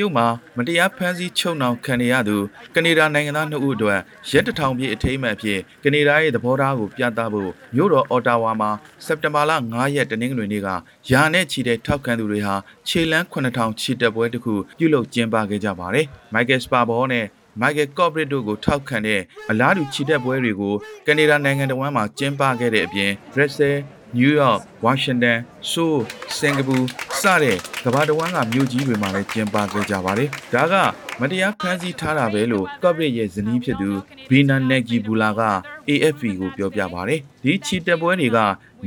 တရုတ်မှာမတရားဖမ်းဆီးချုပ်နှောင်ခံနေရသူကနေဒါနိုင်ငံသား2ဦးအတွက်ရက်တစ်ထောင်ပြည့်အထိမ်းအမှတ်အဖြစ်ကနေဒါရဲ့သဘောထားကိုပြသဖို့မြို့တော်အော်တာဝါမှာစက်တင်ဘာလ9ရက်တနင်္ဂနွေနေ့ကယာနဲ့ချီတဲ့ထောက်ခံသူတွေဟာခြေလန်း9000ချီတက်ပွဲတစ်ခုပြုလုပ်ကျင်းပခဲ့ကြပါတယ်။မိုက်ကယ်စပါဘောနဲ့မိုက်ကယ်ကော့ပရစ်တို့ကိုထောက်ခံတဲ့အလားတူချီတက်ပွဲတွေကိုကနေဒါနိုင်ငံတော်ဝန်မှာကျင်းပခဲ့တဲ့အပြင်ဘရက်ဆဲနယူးယောက်ဝါရှင်တန်ဆိုး စင်ကာပူစတဲ့ကမ္ဘာတစ်ဝန်းကမြို့ကြီးတွေမှာလည်းကျင်းပခဲ့ကြပါတယ်။ဒါကမတရားဖမ်းဆီးထားတာပဲလို့ကော့ဗစ်ရဲ့ဇနီးဖြစ်သူဘီနာနက်ဂီဘူလာက AFP ကိုပြောပြပါတယ်။ဒီချီတက်ပွဲတွေက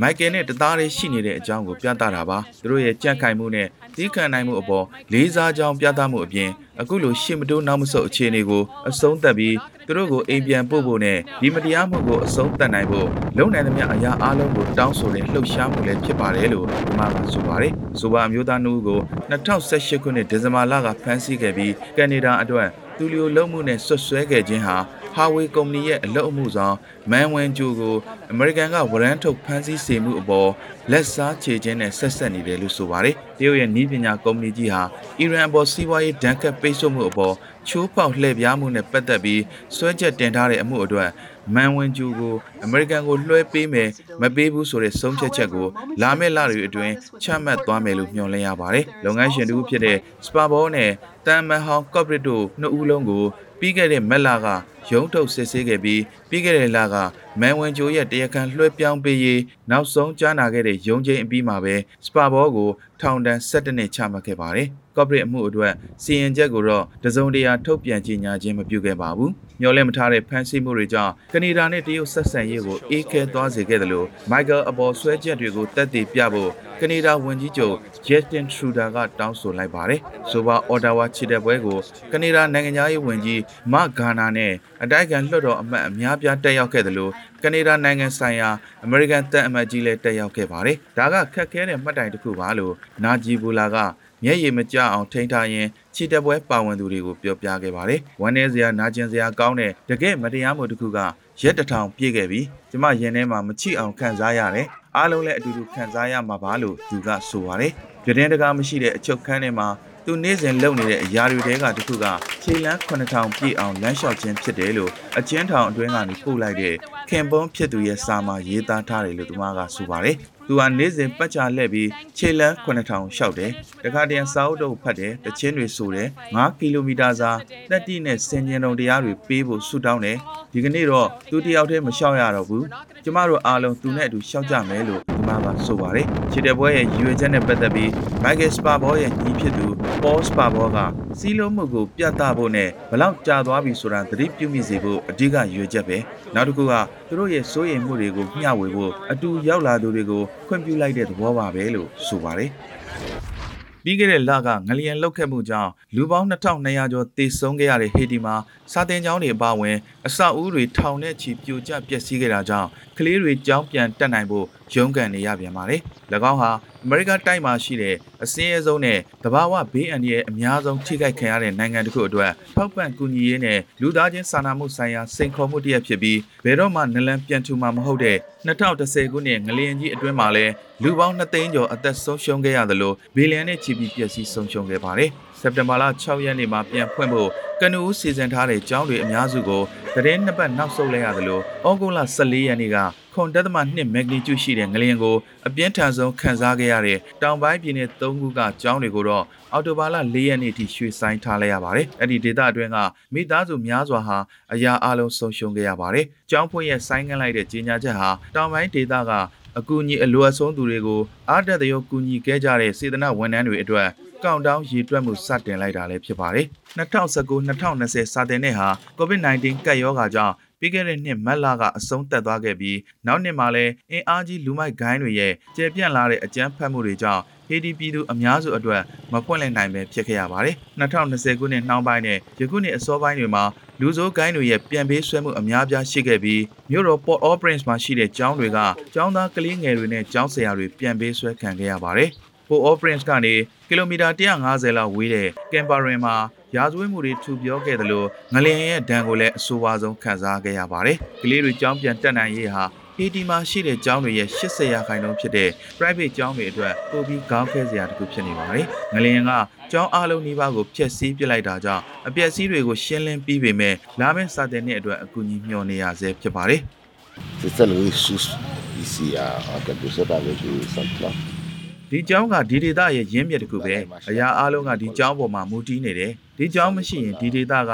မိုက်ကယ်နဲ့တသားလေးရှိနေတဲ့အကြောင်းကိုပြသတာပါ။သူတို့ရဲ့ကြက်ခိုင်မှုနဲ့ တီးခံနိုင်မှုအပေါ်လေးစားကြောင်းပြသမှုအပြင်အခုလိုရှေ့မတိုးနောက်မဆုတ်အခြေအနေကိုအဆုံးသတ်ပြီးသူတို့ကိုအိမ်ပြန်ပို့ဖို့နဲ့ဒီမတရားမှုကိုအဆုံးသတ်နိုင်ဖို့လုံနိုင်သမျှအရာအလုံးကိုတောင်းဆိုတဲ့လှုပ်ရှားမှုလည်းဖြစ်ပါတယ်လို့ဒီမှာကဆိုပါတယ်။ဆိုပါအမျိုးသားနှုတ်ကို2018ခုနှစ်ဒီဇင်ဘာလကဖမ်းဆီးခဲ့ပြီးကနေဒါအတွက်သူလျိုလုံမှုနဲ့ဆွတ်ဆွဲခဲ့ခြင်းဟာ ဟာဝေးကုမ္ပဏီရဲ့အလုပ်အမှုဆောင်မန်ဝင်ဂျိုကိုအမေရိကန်ကဝရမ်းထုတ်ဖမ်းဆီးစေမှုအပေါ်လက်စားချေခြင်းနဲ့ဆက်ဆက်နေတယ်လို့ဆိုပါတယ်။တရုတ်ရဲ့နီးပညာကုမ္ပဏီကြီးဟာအီရန်အပေါ်စီးပွားရေးဒဏ်ခတ်ပိတ်ဆို့မှုအပေါ်ချိုးဖောက်လှည့်ပြားမှုနဲ့ပတ်သက်ပြီးစွဲချက်တင်ထားတဲ့အမှုအတွက်မန်ဝင်ဂျူကိုအမေရိကန်ကိုလွှဲပေးမယ်မပေးဘူးဆိုတဲ့ဆုံးဖြတ်ချက်ကိုလာမယ့်လတွေအတွင်းချမှတ်သွားမယ်လို့မျှော်လင့်ရပါတယ်။လုပ်ငန်းရှင်တူဖြစ်တဲ့စပါဘောနဲ့တမ်မန်ဟောင်ကော့ပရစ်တို့နှစ်ဦးလုံးကို ပြီးခဲ့တဲ့မက်လာကရုံးထုတ်စစ်ဆေးခဲ့ပြီးပြီးခဲ့တဲ့လကမန်ဝင်ဂျိုရဲ့တရားခံလွှဲပြောင်းပေးရေးနောက်ဆုံးကြားနာခဲ့တဲ့ရုံးချင်းအပြီးမှာပဲစပါဘောကိုထောင်ဒဏ်၁၇နှစ်ချမှတ်ခဲ့ပါတယ်။ကော့ပရစ်အမှုအတွက်စီရင်ချက်ကိုတော့တစုံတရာထုတ်ပြန်ကြေညာခြင်းမပြုခဲ့ပါဘူး။မျော်လင့်မထားတဲ့ဖမ်းဆီးမှုတွေကြောင့်ကနေဒါနဲ့တရုတ်ဆက်ဆံရေးကိုအေးခဲသွားစေခဲ့တယ်လို့မိုက်ကယ်အပေါ်ဆွဲချက်တွေကိုတက်တည်ပြဖို့ကနေဒါဝန်ကြီးချုပ် Justin Trudeau ကတောင်းဆိုလိုက်ပါတယ်။ဆိုပါအော်တာဝါချီတဲ့ပွဲကိုကနေဒါနိုင်ငံသားရေးဝန်ကြီးမဂါနာနဲ့အတိုက်အခံလွှတ်တော်အမတ်အများပြားတက်ရောက်ခဲ့တယ်လို့ကနေဒါနိုင်ငံဆိုင်ရာအမေရိကန်တပ်အမတ်ကြီးလည်းတက်ရောက်ခဲ့ပါတယ်။ဒါကခက်ခဲတဲ့မှတ်တိုင်တစ်ခုပါလို့နာဂျီဘူလာကမျက်ရည်မကျအောင်ထိန်းထားရင်းချီတက်ပွဲပါဝင်သူတွေကိုပြောပြခဲ့ပါတယ်။ဝမ်းနေစရာနာကျင်စရာကောင်းတဲ့တကယ်မတရားမှုတစ်ခုကရက်တစ်ထောင်ပြည့်ခဲ့ပြီးကျမရင်ထဲမှာမချိအောင်ခံစားရတယ်။အားလုံးလည်းအတူတူခံစားရမှာပါလို့သူကဆိုပါတယ်။ကြတဲ့တကားမရှိတဲ့အချုပ်ခန်းထဲမှာ သူနေ့စဉ်လုပ်နေတဲ့အရာတွေတဲကတခုကခြေလန်း9000ပြည့်အောင်လမ်းလျှောက်ခြင်းဖြစ်တယ်လို့အချင်းထောင်အတွင်းကနေပို့လိုက်တဲ့ခင်ပွန်းဖြစ်သူရဲ့စာမှာရေးသားထားတယ်လို့သူမကဆိုပါတယ်။သူဟာနေ့စဉ်ပတ်ချလက်ပြီးခြေလန်း9000လျှောက်တယ်။တခါတည်းစာအုပ်တော့ဖတ်တယ်။တချင်းတွေဆိုတယ်။9ကီလိုမီတာစာတက်တိနဲ့စင်ကျင်တုံတရားတွေပေးဖို့ဆုတောင်းတယ်။ဒီကနေ့တော့သူတယောက်တည်းမလျှောက်ရတော့ဘူး။ကျမတို့အားလုံးသူနဲ့အတူလျှောက်ကြမယ်လို့ ဒီမှာကဆိုပါတယ်။ခြေတဲ့ပွဲရဲ့ရွေချက်နဲ့ပတ်သက်ပြီးမိုက်ကယ်စပါဘောရဲ့ညီဖြစ်သူပေါ်စပါဘောကစီးလုံးမှုကိုပြသဖို့နဲ့ဘလောက်ကြာသွားပြီဆိုတာသတိပြုမိစေဖို့အဓိကရွေချက်ပဲ။နောက်တစ်ခုကသူတို့ရဲ့စိုးရိမ်မှုတွေကိုမျှဝေဖို့အတူရောက်လာသူတွေကိုခွင့်ပြုလိုက်တဲ့သဘောပါပဲလို့ဆိုပါတယ်။ ပြီးခဲ့တဲ့လကငလျင်လှုပ်ခတ်မှုကြောင့်လူပေါင်း2200ကျော်သေဆုံးခဲ့ရတဲ့ဟေတီမှာစာတင်ကျောင်းတွေအပါအဝင် အဆောက်အဦတွေထောင်နဲ့ချီပြိုကျပျက်စီးခဲ့တာကြောင့်ကလေးတွေကျောင်းပြန်တက်နိုင်ဖို့ရုန်းကန်နေရပြန်ပါတယ်။၎င်းဟာ အမေရိကန်တိုင်းမှာရှိတဲ့အစင်းရဲဆုံးနဲ့တဘာဝဘေးအန္တရာယ်အများဆုံးထိခိုက်ခံရတဲ့နိုင်ငံတစ်ခုအတွက်ထောက်ပံ့ကူညီရေးနဲ့လူသားချင်းစာနာမှုဆိုင်ရာစိန်ခေါ်မှုတစ်ရပ်ဖြစ်ပြီးဘယ်တော့မှနလန်ပြန်ထူမှာမဟုတ်တဲ့2010ခုနှစ်ငလျင်ကြီးအတွင်းမှာလဲလူပေါင်း2သိန်းကျော်အသက်ဆုံးရှုံးခဲ့ရသလိုဘီလီယံနဲ့ချီပြီးပျက်စီးဆုံးရှုံးခဲ့ပါတယ်။ စက်တင်ဘာလ6ရက်နေ့မှာပြန်ဖွင့်ဖို့ကနဦးစီစဉ်ထားတဲ့ကျောင်းတွေအများစုကိုသတင်းနှစ်ပတ်နောက်ဆုတ်လိုက်ရသလိုဩဂုတ်လ14ရက်နေ့ကခွန်တက်သမ2မက်ဂနီကျူရှိတဲ့ငလျင်ကိုအပြင်းထန်ဆုံးခံစားခဲ့ရတဲ့တောင်ပိုင်းပြည်နယ်၃ခုကကျောင်းတွေကိုတော့အော်တိုဘာလ၄ရက်နေ့ထိရွှေ့ဆိုင်းထားလိုက်ရပါတယ်။အဲ့ဒီဒေသအတွင်းကမိသားစုများစွာဟာအရာအလုံးဆုံးရှုံးခဲ့ရပါတယ်။ကျောင်းဖွင့်ရဲ့ဆိုင်းငံ့လိုက်တဲ့ကြေညာချက်ဟာတောင်ပိုင်းဒေသကအကူအညီအလိုအဆုံးသူတွေကိုအားတက်သရောကူညီခဲ့ကြတဲ့စေတနာဝန်ထမ်းတွေအတွက် ကောင်တောင်းရေတွက်မှုစတင်လိုက်တာလည်းဖြစ်ပါတယ်။2019-2020စာတင်နှစ်ဟာ COVID-19 ကပ်ရောဂါကြောင့်ပြီးခဲ့တဲ့နှစ်မတ်လကအဆုံးသက်သွားခဲ့ပြီးနောက်နှစ်မှာလည်းအင်အားကြီးလူမိုက်ဂိုင်းတွေရဲ့ကျေပြန့်လာတဲ့အကြမ်းဖက်မှုတွေကြောင့်ဟေတီပြည်သူအများစုအတွက်မပွင့်လည်နိုင်ပဲဖြစ်ခဲ့ရပါတယ်။2020ခုနှစ်နှောင်းပိုင်းနဲ့ယခုနှစ်အစောပိုင်းတွေမှာလူဆိုးဂိုင်းတွေရဲ့ပြန်ပေးဆွဲမှုအများပြားရှိခဲ့ပြီးမြို့တော် Port au Prince မှာရှိတဲ့ကျောင်းတွေကကျောင်းသားကလေးငယ်တွေနဲ့ကျောင်းဆရာတွေပြန်ပေးဆွဲခံခဲ့ရပါတယ်။ Port au Prince ကနေကီလိုမီတာ150လောက်ဝေးတဲ့ကင်ပါရင်မှာရာဇဝတ်မှုတွေထူပြောခဲ့တယ်လို့ငလျင်ရဲ့ဒဏ်ကိုလည်းအဆိုးအဝါဆုံးခံစားခဲ့ရပါတယ်။ကလေးတွေကျောင်းပြန်တက်နိုင်ရေးဟာဟေတီမှာရှိတဲ့ကျောင်းတွေရဲ့80ရာခိုင်နှုန်းဖြစ်တဲ့ private ကျောင်းတွေအတွက်ပိုပြီးကောင်းခဲစရာတစ်ခုဖြစ်နေပါတယ်။ငလျင်ကကျောင်းအားလုံးနီးပါးကိုဖျက်ဆီးပစ်လိုက်တာကြောင့်အပျက်စီးတွေကိုရှင်းလင်းပြီးပေမဲ့လာမယ့်စာတင်နှစ်အတွက်အကူအညီမျှော်နေရဆဲဖြစ်ပါတယ် C'est ça le ressource ici à, en quelque sorte avec le centre là. ဒီကျောင်းကဒီဒေသရဲ့ရင်းမြစ်တစ်ခုပဲအရာအားလုံးကဒီကျောင်းပေါ်မှာမူတည်နေတယ်ဒီကျောင်းမရှိရင်ဒီဒေသက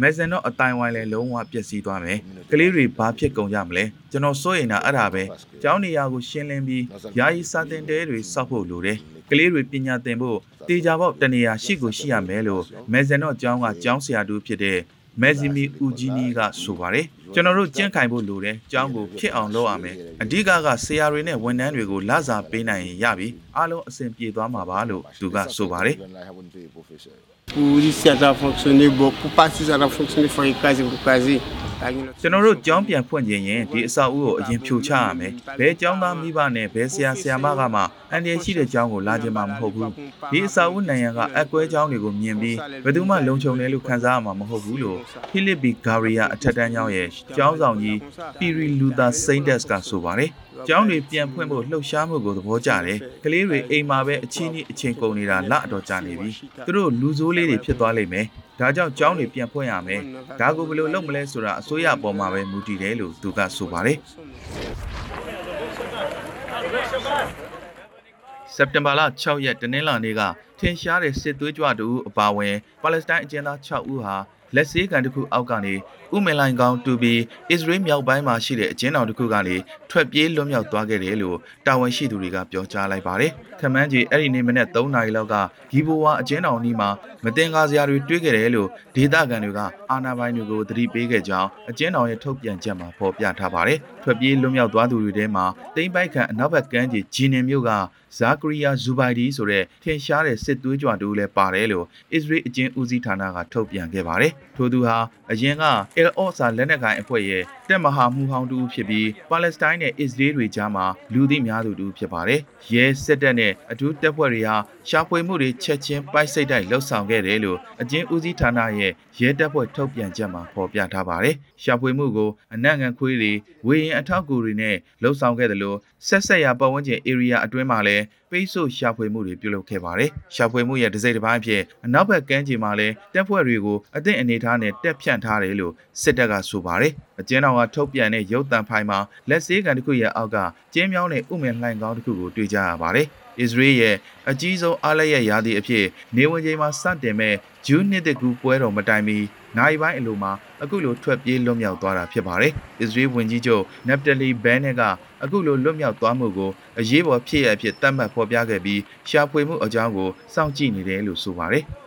မက်ဆန်တော့အတိုင်းဝိုင်းလဲလုံးဝပျက်စီးသွားမယ်ကလေးတွေဘာဖြစ်ကုန်ကြမလဲကျွန်တော်စိုးရင်တာအဲ့ဒါပဲကျောင်းနေရာကိုရှင်းလင်းပြီးယာယီစာတင်တဲတွေစောက်ဖို့လိုတယ်ကလေးတွေပညာသင်ဖို့တေချာပေါက်တနေရာရှိကိုရှိရမယ်လို့မက်ဆန်တော့ကျောင်းကကျောင်းဆရာတူဖြစ်တဲ့ မက်ဇီမီဦးဂျီနီကဆိုပါတယ်ကျွန်တော်တို့ကြင့်ခိုင်ဖို့လိုတယ်ကျောင်းကိုဖြစ်အောင်လုပ်ရမယ်အဓိကကဆရာတွေနဲ့ဝန်ထမ်းတွေကိုလစာပေးနိုင်ရင်ရပြီအားလုံးအဆင်ပြေသွားမှာပါလို့သူကဆိုပါတယ် Pour ici, ça a fonctionné beaucoup. Pour passer, ça a fonctionné. Il faut y caser, pour caser. ကျွန်တော်တို့ကျောင်းပြန်ဖွင့်ခြင်းရင်ဒီအဆောက်အဦကိုအရင်ဖြိုချရမယ်။ဘယ်ကျောင်းသားမိဘနဲ့ဘယ်ဆရာဆရာမကမှအန်ဒီရှိတဲ့ကျောင်းကိုလာကြမှာမဟုတ်ဘူး။ဒီအဆောက်အဦနိုင်ရန်ကအကွဲကျောင်းတွေကိုမြင်ပြီးဘယ်သူမှလုံခြုံတယ်လို့ခံစားရမှာမဟုတ်ဘူးလို့ဖိလစ်ဘီဂါရီယာအထက်တန်းကျောင်းရဲ့ကျောင်းဆောင်ကြီးပီရီလူသာစိန်ဒက်ကဆိုပါတယ်။ကျောင်းတွေပြန်ဖွင့်ဖို့လှုပ်ရှားမှုကိုသဘောကျတယ်။ကလေးတွေအိမ်မှာပဲအချင်းကြီးအချင်းကုန်နေတာလအတော်ကြာနေပြီ။သူတို့လူဆိုးလေးတွေဖြစ်သွားလိမ့်မယ်။ ဒါကြောင့်ကျောင်းတွေပြန်ဖွင့်ရမယ်။ဒါကိုဘယ်လိုလုပ်မလဲဆိုတာအစိုးရအပေါ်မှာပဲမူတည်တယ်လို့သူကဆိုပါတယ်။စက်တင်ဘာလ6ရက်တနင်္လာနေ့ကထင်ရှားတဲ့စစ်သွေးကြွတူအပါအဝင်ပါလက်စတိုင်းအကျဉ်းသား6ဦးဟာ လက်စေးကန်တစ်ခုအောက်ကနေဥမင်လိုင်ကောင်တူပြီးအစ္စရေးမြောက်ပိုင်းမှာရှိတဲ့အကျဉ်းတော်တစ်ခုကနေထွက်ပြေးလွတ်မြောက်သွားခဲ့တယ်လို့တာဝန်ရှိသူတွေကပြောကြားလိုက်ပါတယ်။ခမန်းကြီးအဲ့ဒီနေ့မနေ့3နာရီလောက်ကဂီဘိုဝါအကျဉ်းတော်နီးမှာမတင်ကားစရာတွေတွေ့ခဲ့တယ်လို့ဒေသခံတွေကအာဏာပိုင်တွေကိုသတိပေးခဲ့ကြောင်းအကျဉ်းတော်ရဲ့ထုတ်ပြန်ချက်မှာဖော်ပြထားပါတယ်။ထွက်ပြေးလွတ်မြောက်သွားသူတွေထဲမှာတိမ့်ပိုက်ခန့်အနောက်ဘက်ကမ်းကြီးဂျီနင်မြို့က ဇာကရီယာဇူဘိုင်ဒီဆိုတဲ့ထင်ရှားတဲ့စစ်သွေးကြွတူလည်းပါတယ်လို့အစ္စရေးအကျဉ်းဦးစီးဌာနကထုတ်ပြန်ခဲ့ပါတယ်။ထို့သူဟာ အရင်ကအယ်အော့ဆာလက်နက်ကိုင်အဖွဲ့ရဲ့တက်မဟာမှုဟောင်းတူဖြစ်ပြီးပါလက်စတိုင်းနဲ့အစ္စရေးတွေကြားမှာလူသိများသူတူဖြစ်ပါတယ်။ရဲစစ်တပ်နဲ့အထူးတပ်ဖွဲ့တွေဟာရှာဖွေမှုတွေချက်ချင်းပိုက်စိတ်တိုက်လှုပ်ဆောင်ခဲ့တယ်လို့အကျဉ်းဦးစီးဌာနရဲ့ရဲတပ်ဖွဲ့ထုတ်ပြန်ချက်မှာဖော်ပြထားပါတယ်။ရှာဖွေမှုကိုအနက်ငန်ခွေးတွေဝေရင်အထောက်အကူတွေနဲ့လှုပ်ဆောင်ခဲ့တယ်လို့ဆက်ဆက်ရပတ်ဝန်းကျင် area အတွင်းမှာလည်းပိတ်ဆို့ရှာဖွေမှုတွေပြုလုပ်ခဲ့ပါတယ်။ရှာဖွေမှုရဲ့ဒစိမ့်တစ်ပိုင်းအဖြစ်အနောက်ဘက်ကမ်းခြေမှာလည်းတပ်ဖွဲ့တွေကိုအသင့်အနေထားနဲ့တက်ဖြန့်ထားတယ်လို့စစ်တပ်ကဆိုပါတယ်။အကျဉ်းတော်ကထုတ်ပြန်တဲ့ရုပ်သံဖိုင်မှာလက်စေးကန်တစ်ခုရဲ့အောက်ကကျင်းမြောင်းတဲ့ဥမင်လှိုင်ကောင်းတစ်ခုကိုတွေ့ကြရပါတယ်။အစ္စရေးရဲ့အကြီးဆုံးအားလက်ရရာသီအဖြစ်နေဝင်ချိန်မှာစတင်မဲ့ဂျူးနှစ်တကူပွဲတော်မတိုင်မီနိုင်ပိုင်းအလိုမှာအခုလိုထွက်ပြေးလွတ်မြောက်သွားတာဖြစ်ပါတယ်။အစ္စရေးဝန်ကြီးချုပ်နက်တလီဘဲနက်ကအခုလိုလွတ်မြောက်သွားမှုကိုအရေးပေါ်ဖြစ်ရအဖြစ်သတ်မှတ်ဖော်ပြခဲ့ပြီးရှာဖွေမှုအကြောင်းကိုစောင့်ကြည့်နေတယ်လို့ဆိုပါတယ်။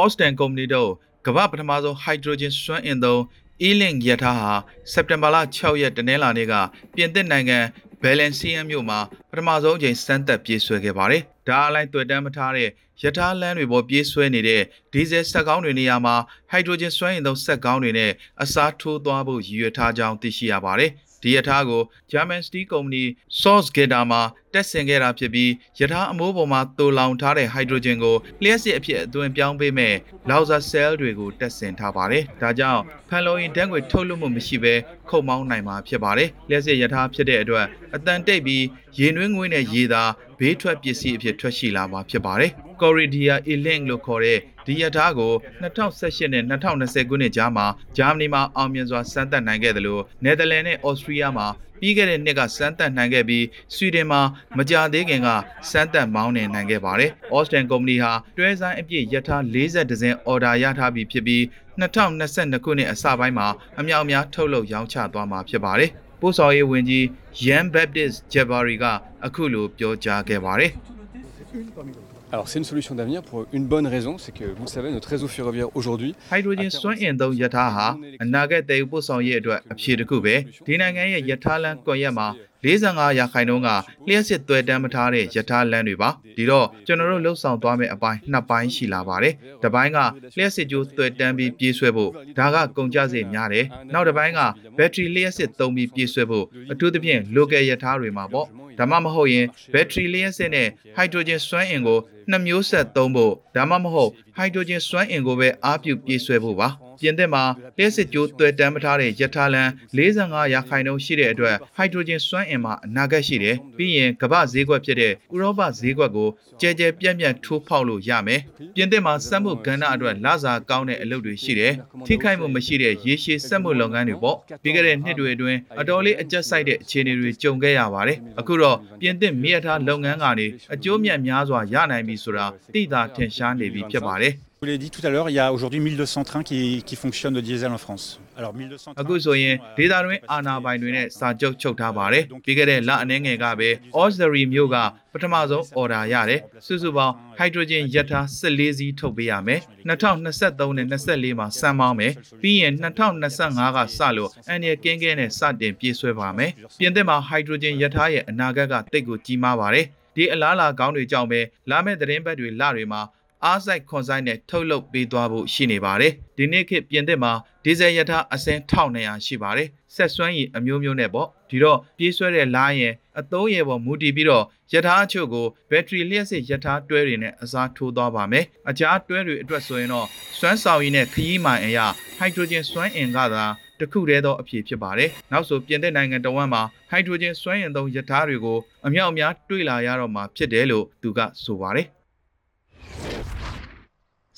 Austin Company တို့ကမ္ဘာပထမဆုံး hydrogen စွမ်းအင်သုံး E-Link ရထားဟာစက်တင်ဘာလ6ရက်တနင်္လာနေ့ကပြင်သစ်နိုင်ငံဘယ်လန်စီယံမြို့မှာပထမဆုံးအကြိမ်စမ်းသပ်ပြေးဆွဲခဲ့ပါတယ်။ဒါအလိုက်တွေ့တမ်းမထားတဲ့ရထားလမ်းတွေပေါ်ပြေးဆွဲနေတဲ့ဒီဇယ်စက်ကောင်းတွေနေရာမှာဟိုက်ဒရိုဂျင်စွမ်းအင်သုံးစက်ကောင်းတွေနဲ့အစားထိုးသွားဖို့ရည်ရွယ်ထားကြောင်းသိရှိရပါတယ်။ ဒီရထားကို German Steel Company Source Gator မှာတက်ဆင်ခဲ့တာဖြစ်ပြီးရထားအမိုးပေါ်မှာတူလောင်ထားတဲ့ဟိုက်ဒရိုဂျင်ကိုလျှက်စစ်အဖြစ်အသွင်ပြောင်းပေးမဲ့ Lauser Cell တွေကိုတက်ဆင်ထားပါတယ်။ဒါကြောင့်ဖန်လိုရင်ဓာတ်ငွေထုတ်လွှတ်မှုမရှိဘဲခုတ်မောင်းနိုင်မှာဖြစ်ပါတယ်။လျှက်စစ်ရထားဖြစ်တဲ့အတွက်အတန်တိတ်ပြီးရေနွေးငွေးနဲ့ရေသာဘေးထွက်ပစ္စည်းအဖြစ်ထွက်ရှိလာမှာဖြစ်ပါတယ်။ Corridor E-Link လို့ခေါ်တဲ့ဒီရထားကို2018နဲ့2020ခုနှစ်ကြားမှာဂျာမနီမှာအောင်မြင်စွာစမ်းသပ်နိုင်ခဲ့တယ်လို့နယ်သာလန်နဲ့ဩစတြီးယားမှာပြီးခဲ့တဲ့နှစ်ကစမ်းသပ်နိုင်ခဲ့ပြီးဆွီဒင်မှာမကြာသေးခင်ကစမ်းသပ်မောင်းနှင်နိုင်ခဲ့ပါတယ်။ဩစတန်ကုမ္ပဏီဟာတွဲဆိုင်အပြည့်ရထား40ဒဇင်အော်ဒါရထားပြီးဖြစ်ပြီး2022ခုနှစ်အစပိုင်းမှာအမြောက်အများထုတ်လုပ်ရောင်းချသွားမှာဖြစ်ပါတယ်။ပို့ဆောင်ရေးဝန်ကြီး Yan Baptist Jabari ကအခုလိုပြောကြားခဲ့ပါတယ်။ Alors c'est une solution d'avenir pour une bonne raison, c'est que vous le savez, notre réseau ferroviaire aujourd'hui ဟိုက်ဒရိုဂျင်စွမ်းအင်သုံးရထားဟာအနာဂတ်တည်ယူပို့ဆောင်ရေးအတွက်အဖြေတစ်ခုပဲဒီနိုင်ငံရဲ့ရထားလမ်းကွန်ရက်မှာ45ရာခိုင်နှုန်းကလျှက်စစ်သွဲတမ်းမထားတဲ့ရထားလမ်းတွေပါဒီတော့ကျွန်တော်တို့လှုပ်ဆောင်သွားမယ့်အပိုင်းနှစ်ပိုင်းရှိလာပါတယ်တစ်ပိုင်းကလျှက်စစ်ကြိုးသွဲတမ်းပြီးပြေးဆွဲဖို့ဒါကကုန်ကျစရိတ်များတယ်နောက်တစ်ပိုင်းကဘက်ထရီလျှက်စစ်သုံးပြီးပြေးဆွဲဖို့အထူးသဖြင့် local ရထားတွေမှာပေါ့ဒါမှမဟုတ်ရင်ဘက်ထရီလျှက်စစ်နဲ့ဟိုက်ဒရိုဂျင်စွမ်းအင်ကို နှစ်မျိုးဆက်သုံးဖို့ဒါမှမဟုတ်ဟိုက်ဒရိုဂျင်စွမ်းအင်ကိုပဲအားပြုပြေးဆွဲဖို့ပါပြင်သစ်မှာလျှက်စစ်ကြိုးသွဲတမ်းမထားတဲ့ရထားလမ်း45ရာခိုင်နှုန်းရှိတဲ့အတွက်ဟိုက်ဒရိုဂျင်စွမ်းအင်မှာအနာဂတ်ရှိတယ်ပြီးရင်ကမ္ဘာဈေးကွက်ဖြစ်တဲ့ဥရောပဈေးကွက်ကိုကြဲကြဲပြန့်ပြန့်ထိုးဖောက်လို့ရမယ်ပြင်သစ်မှာစက်မှုကဏ္ဍအတွက်လစာကောင်းတဲ့အလုပ်တွေရှိတယ်ထိခိုက်မှုမရှိတဲ့ရေရှည်စက်မှုလုပ်ငန်းတွေပေါ့ပြီးခဲ့တဲ့နှစ်တွေအတွင်းအတော်လေးအကျက်ဆိုင်တဲ့အခြေအနေတွေကြုံခဲ့ရပါတယ်အခုတော့ပြင်သစ်မြေယာထားလုပ်ငန်းကနေအကျိုးမြတ်များစွာရနိုင်ပြီဆိုတာသိသာထင်ရှားနေပြီဖြစ်ပါတယ် Je vous l'ai dit tout à l'heure, il y a aujourd'hui 1200 trains qui, qui fonctionnent de diesel en France. Alors 1200 trains. အခုဆိုရင်ဒေတာတွင်အာနာပိုင်တွေနဲ့စာချုပ်ချုပ်ထားပါတယ်ပြီးခဲ့တဲ့လအနည်းငယ်ကပဲ Osbury မြို့ကပထမဆုံး order ရတယ်စုစုပေါင်း hydrogen ရထား14စီးထုတ်ပေးရမယ်2023နဲ့24မှာစမ်းမောင်းမယ်ပြီးရင်2025ကစလို့အန်ရကင်းကင်းနဲ့စတင်ပြေးဆွဲပါမယ်ပြင်သစ်မှာ hydrogen ရထားရဲ့အနာဂတ်ကတိတ်ကိုကြီးမားပါတယ် ဒီအလားအလာကောင်းတွေကြောင့်ပဲလာမယ့်သတင်းပတ်တွေလတွေမှာအားဆိုင်ခွန်ဆိုင်နဲ့ထုတ်လုပ်ပေးသွားဖို့ရှိနေပါတယ်ဒီနေ့ခေတ်ပြင်သစ်မှာဒီဇယ်ရထားအစင်း1200ရှိပါတယ်ဆက်စွမ်းရည်အမျိုးမျိုးနဲ့ပေါ့ဒီတော့ပြေးဆွဲတဲ့လိုင်းရဲ့အသုံးရပေါ်မူတည်ပြီးတော့ရထားအချို့ကိုဘက်ထရီလျှက်စစ်ရထားတွဲတွေနဲ့အစားထိုးသွားပါမယ်အခြားတွဲတွေအတွက်ဆိုရင်တော့စွမ်းဆောင်ရည်နဲ့ခရီးမှန်အရာဟိုက်ဒရိုဂျင်စွမ်းအင်ကသာ တခုတည်းသောအဖြစ်ဖြစ်ပါတယ်။နောက်ဆိုပြင်သစ်နိုင်ငံတဝန်းမှာဟိုက်ဒရိုဂျင်စွမ်းအင်သုံးရထားတွေကိုအမြောက်အများတွေ့လာရတော့မှာဖြစ်တယ်လို့သူကဆိုပါတယ်။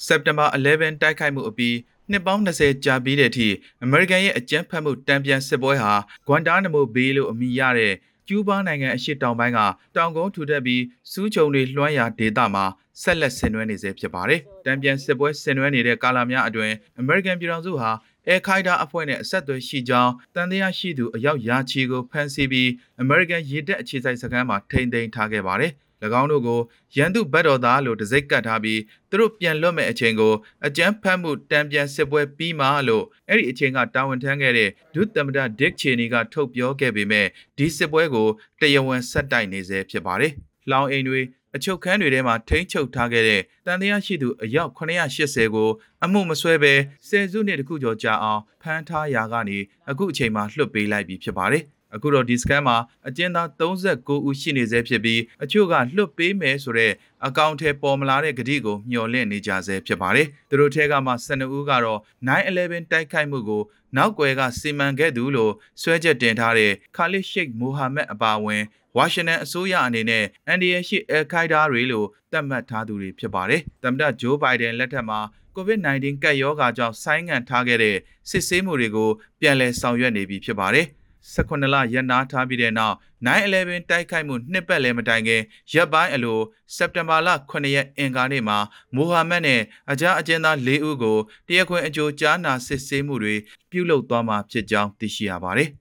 September 11တိုက်ခိုက်မှုအပြီးနှစ်ပေါင်း20ကြာပြီးတဲ့အထိအမေရိကန်ရဲ့အကြမ်းဖက်မှုတံပြန်စစ်ပွဲဟာဂွမ်တာနမိုဘေးလို့အမည်ရတဲ့ကျူးဘားနိုင်ငံအရှေ့တောင်ပိုင်းကတောင်ကုန်းထူထပ်ပြီးစူးချုံတွေလွှမ်းရာဒေသမှာဆက်လက်ဆင်နွှဲနေစေဖြစ်ပါတယ်။တံပြန်စစ်ပွဲဆင်နွှဲနေတဲ့ကာလများအတွင်းအမေရိကန်ပြည်ထောင်စုဟာ အဲခိုင်ဒါအဖွဲ့နဲ့အဆက်အသွယ်ရှိကြောင်းတန်တရားရှိသူအယောက်ရာချီကိုဖမ်းဆီးပြီးအမေရိကန်ရေတပ်အခြေစိုက်စခန်းမှာထိန်းသိမ်းထားခဲ့ပါတယ်။၎င်းတို့ကိုရန်သူဘတ်တော်သားလို့တစိ့ကတ်ထားပြီးသူတို့ပြန်လွတ်မဲ့အချိန်ကိုအကြမ်းဖက်မှုတံပြန်စစ်ပွဲပြီးမှလို့အဲ့ဒီအချိန်ကတာဝန်ထမ်းခဲ့တဲ့ဒုသမ္မတဒစ်ချီနီကထုတ်ပြောခဲ့ပေမဲ့ဒီစစ်ပွဲကိုတရားဝင်ဆက်တိုက်နေစေဖြစ်ပါတယ်။လောင်အိမ်တွေ အချုပ်ခန်းတွေထဲမှာထိန်းချုပ်ထားခဲ့တဲ့တန်တရားရှိသူအယောက်980ကိုအမှုမဆွဲဘဲဆယ်စုနှစ်တခုကျော်ကြာအောင်ဖမ်းထားရာကနေအခုအချိန်မှာလွှတ်ပေးလိုက်ပြီဖြစ်ပါတယ်။အခုတော့ဒီစကန်မှာအကျဉ်းသား39ဦးရှိနေဆဲဖြစ်ပြီးအချို့ကလွတ်ပေးမယ်ဆိုတော့ အကောင့်ထဲပေါ်မလာတဲ့ဂတိကိုမျှော်လင့်နေကြဆဲဖြစ်ပါတယ်။သူတို့ထဲကမှ12ဦးကတော့911တိုက်ခိုက်မှုကိုနောက်ွယ်ကစီမံခဲ့သူလို့ဆွဲချက်တင်ထားတဲ့ခါလစ်ရှိတ်မိုဟာမက်အပါအဝင်ဝါရှင်တန်အစိုးရအနေနဲ့အန်ဒီယရှိအယ်ခိုင်ဒါတွေလို့သတ်မှတ်ထားသူတွေဖြစ်ပါတယ်။သမ္မတဂျိုးဘိုင်ဒန်လက်ထက်မှာ COVID-19 ကပ်ရောဂါကြောင့်ဆိုင်းငံ့ထားခဲ့တဲ့စစ်ဆေးမှုတွေကိုပြန်လည်ဆောင်ရွက်နေပြီဖြစ်ပါတယ်။ 18လရက်နာထားပြီးတဲ့နောက်9/11တိုက်ခိုက်မှုနှစ်ပတ်လည်မတိုင်ခင်ရက်ပိုင်းအလိုစက်တင်ဘာလ9ရက်အင်္ဂါနေ့မှာမိုဟာမက်နဲ့အကြအကျဉ်းသား၄ဦးကိုတရားခွင်အကြိုကြားနာစစ်ဆေးမှုတွေပြုလုပ်သွားမှာဖြစ်ကြောင်းသိရှိရပါတယ်။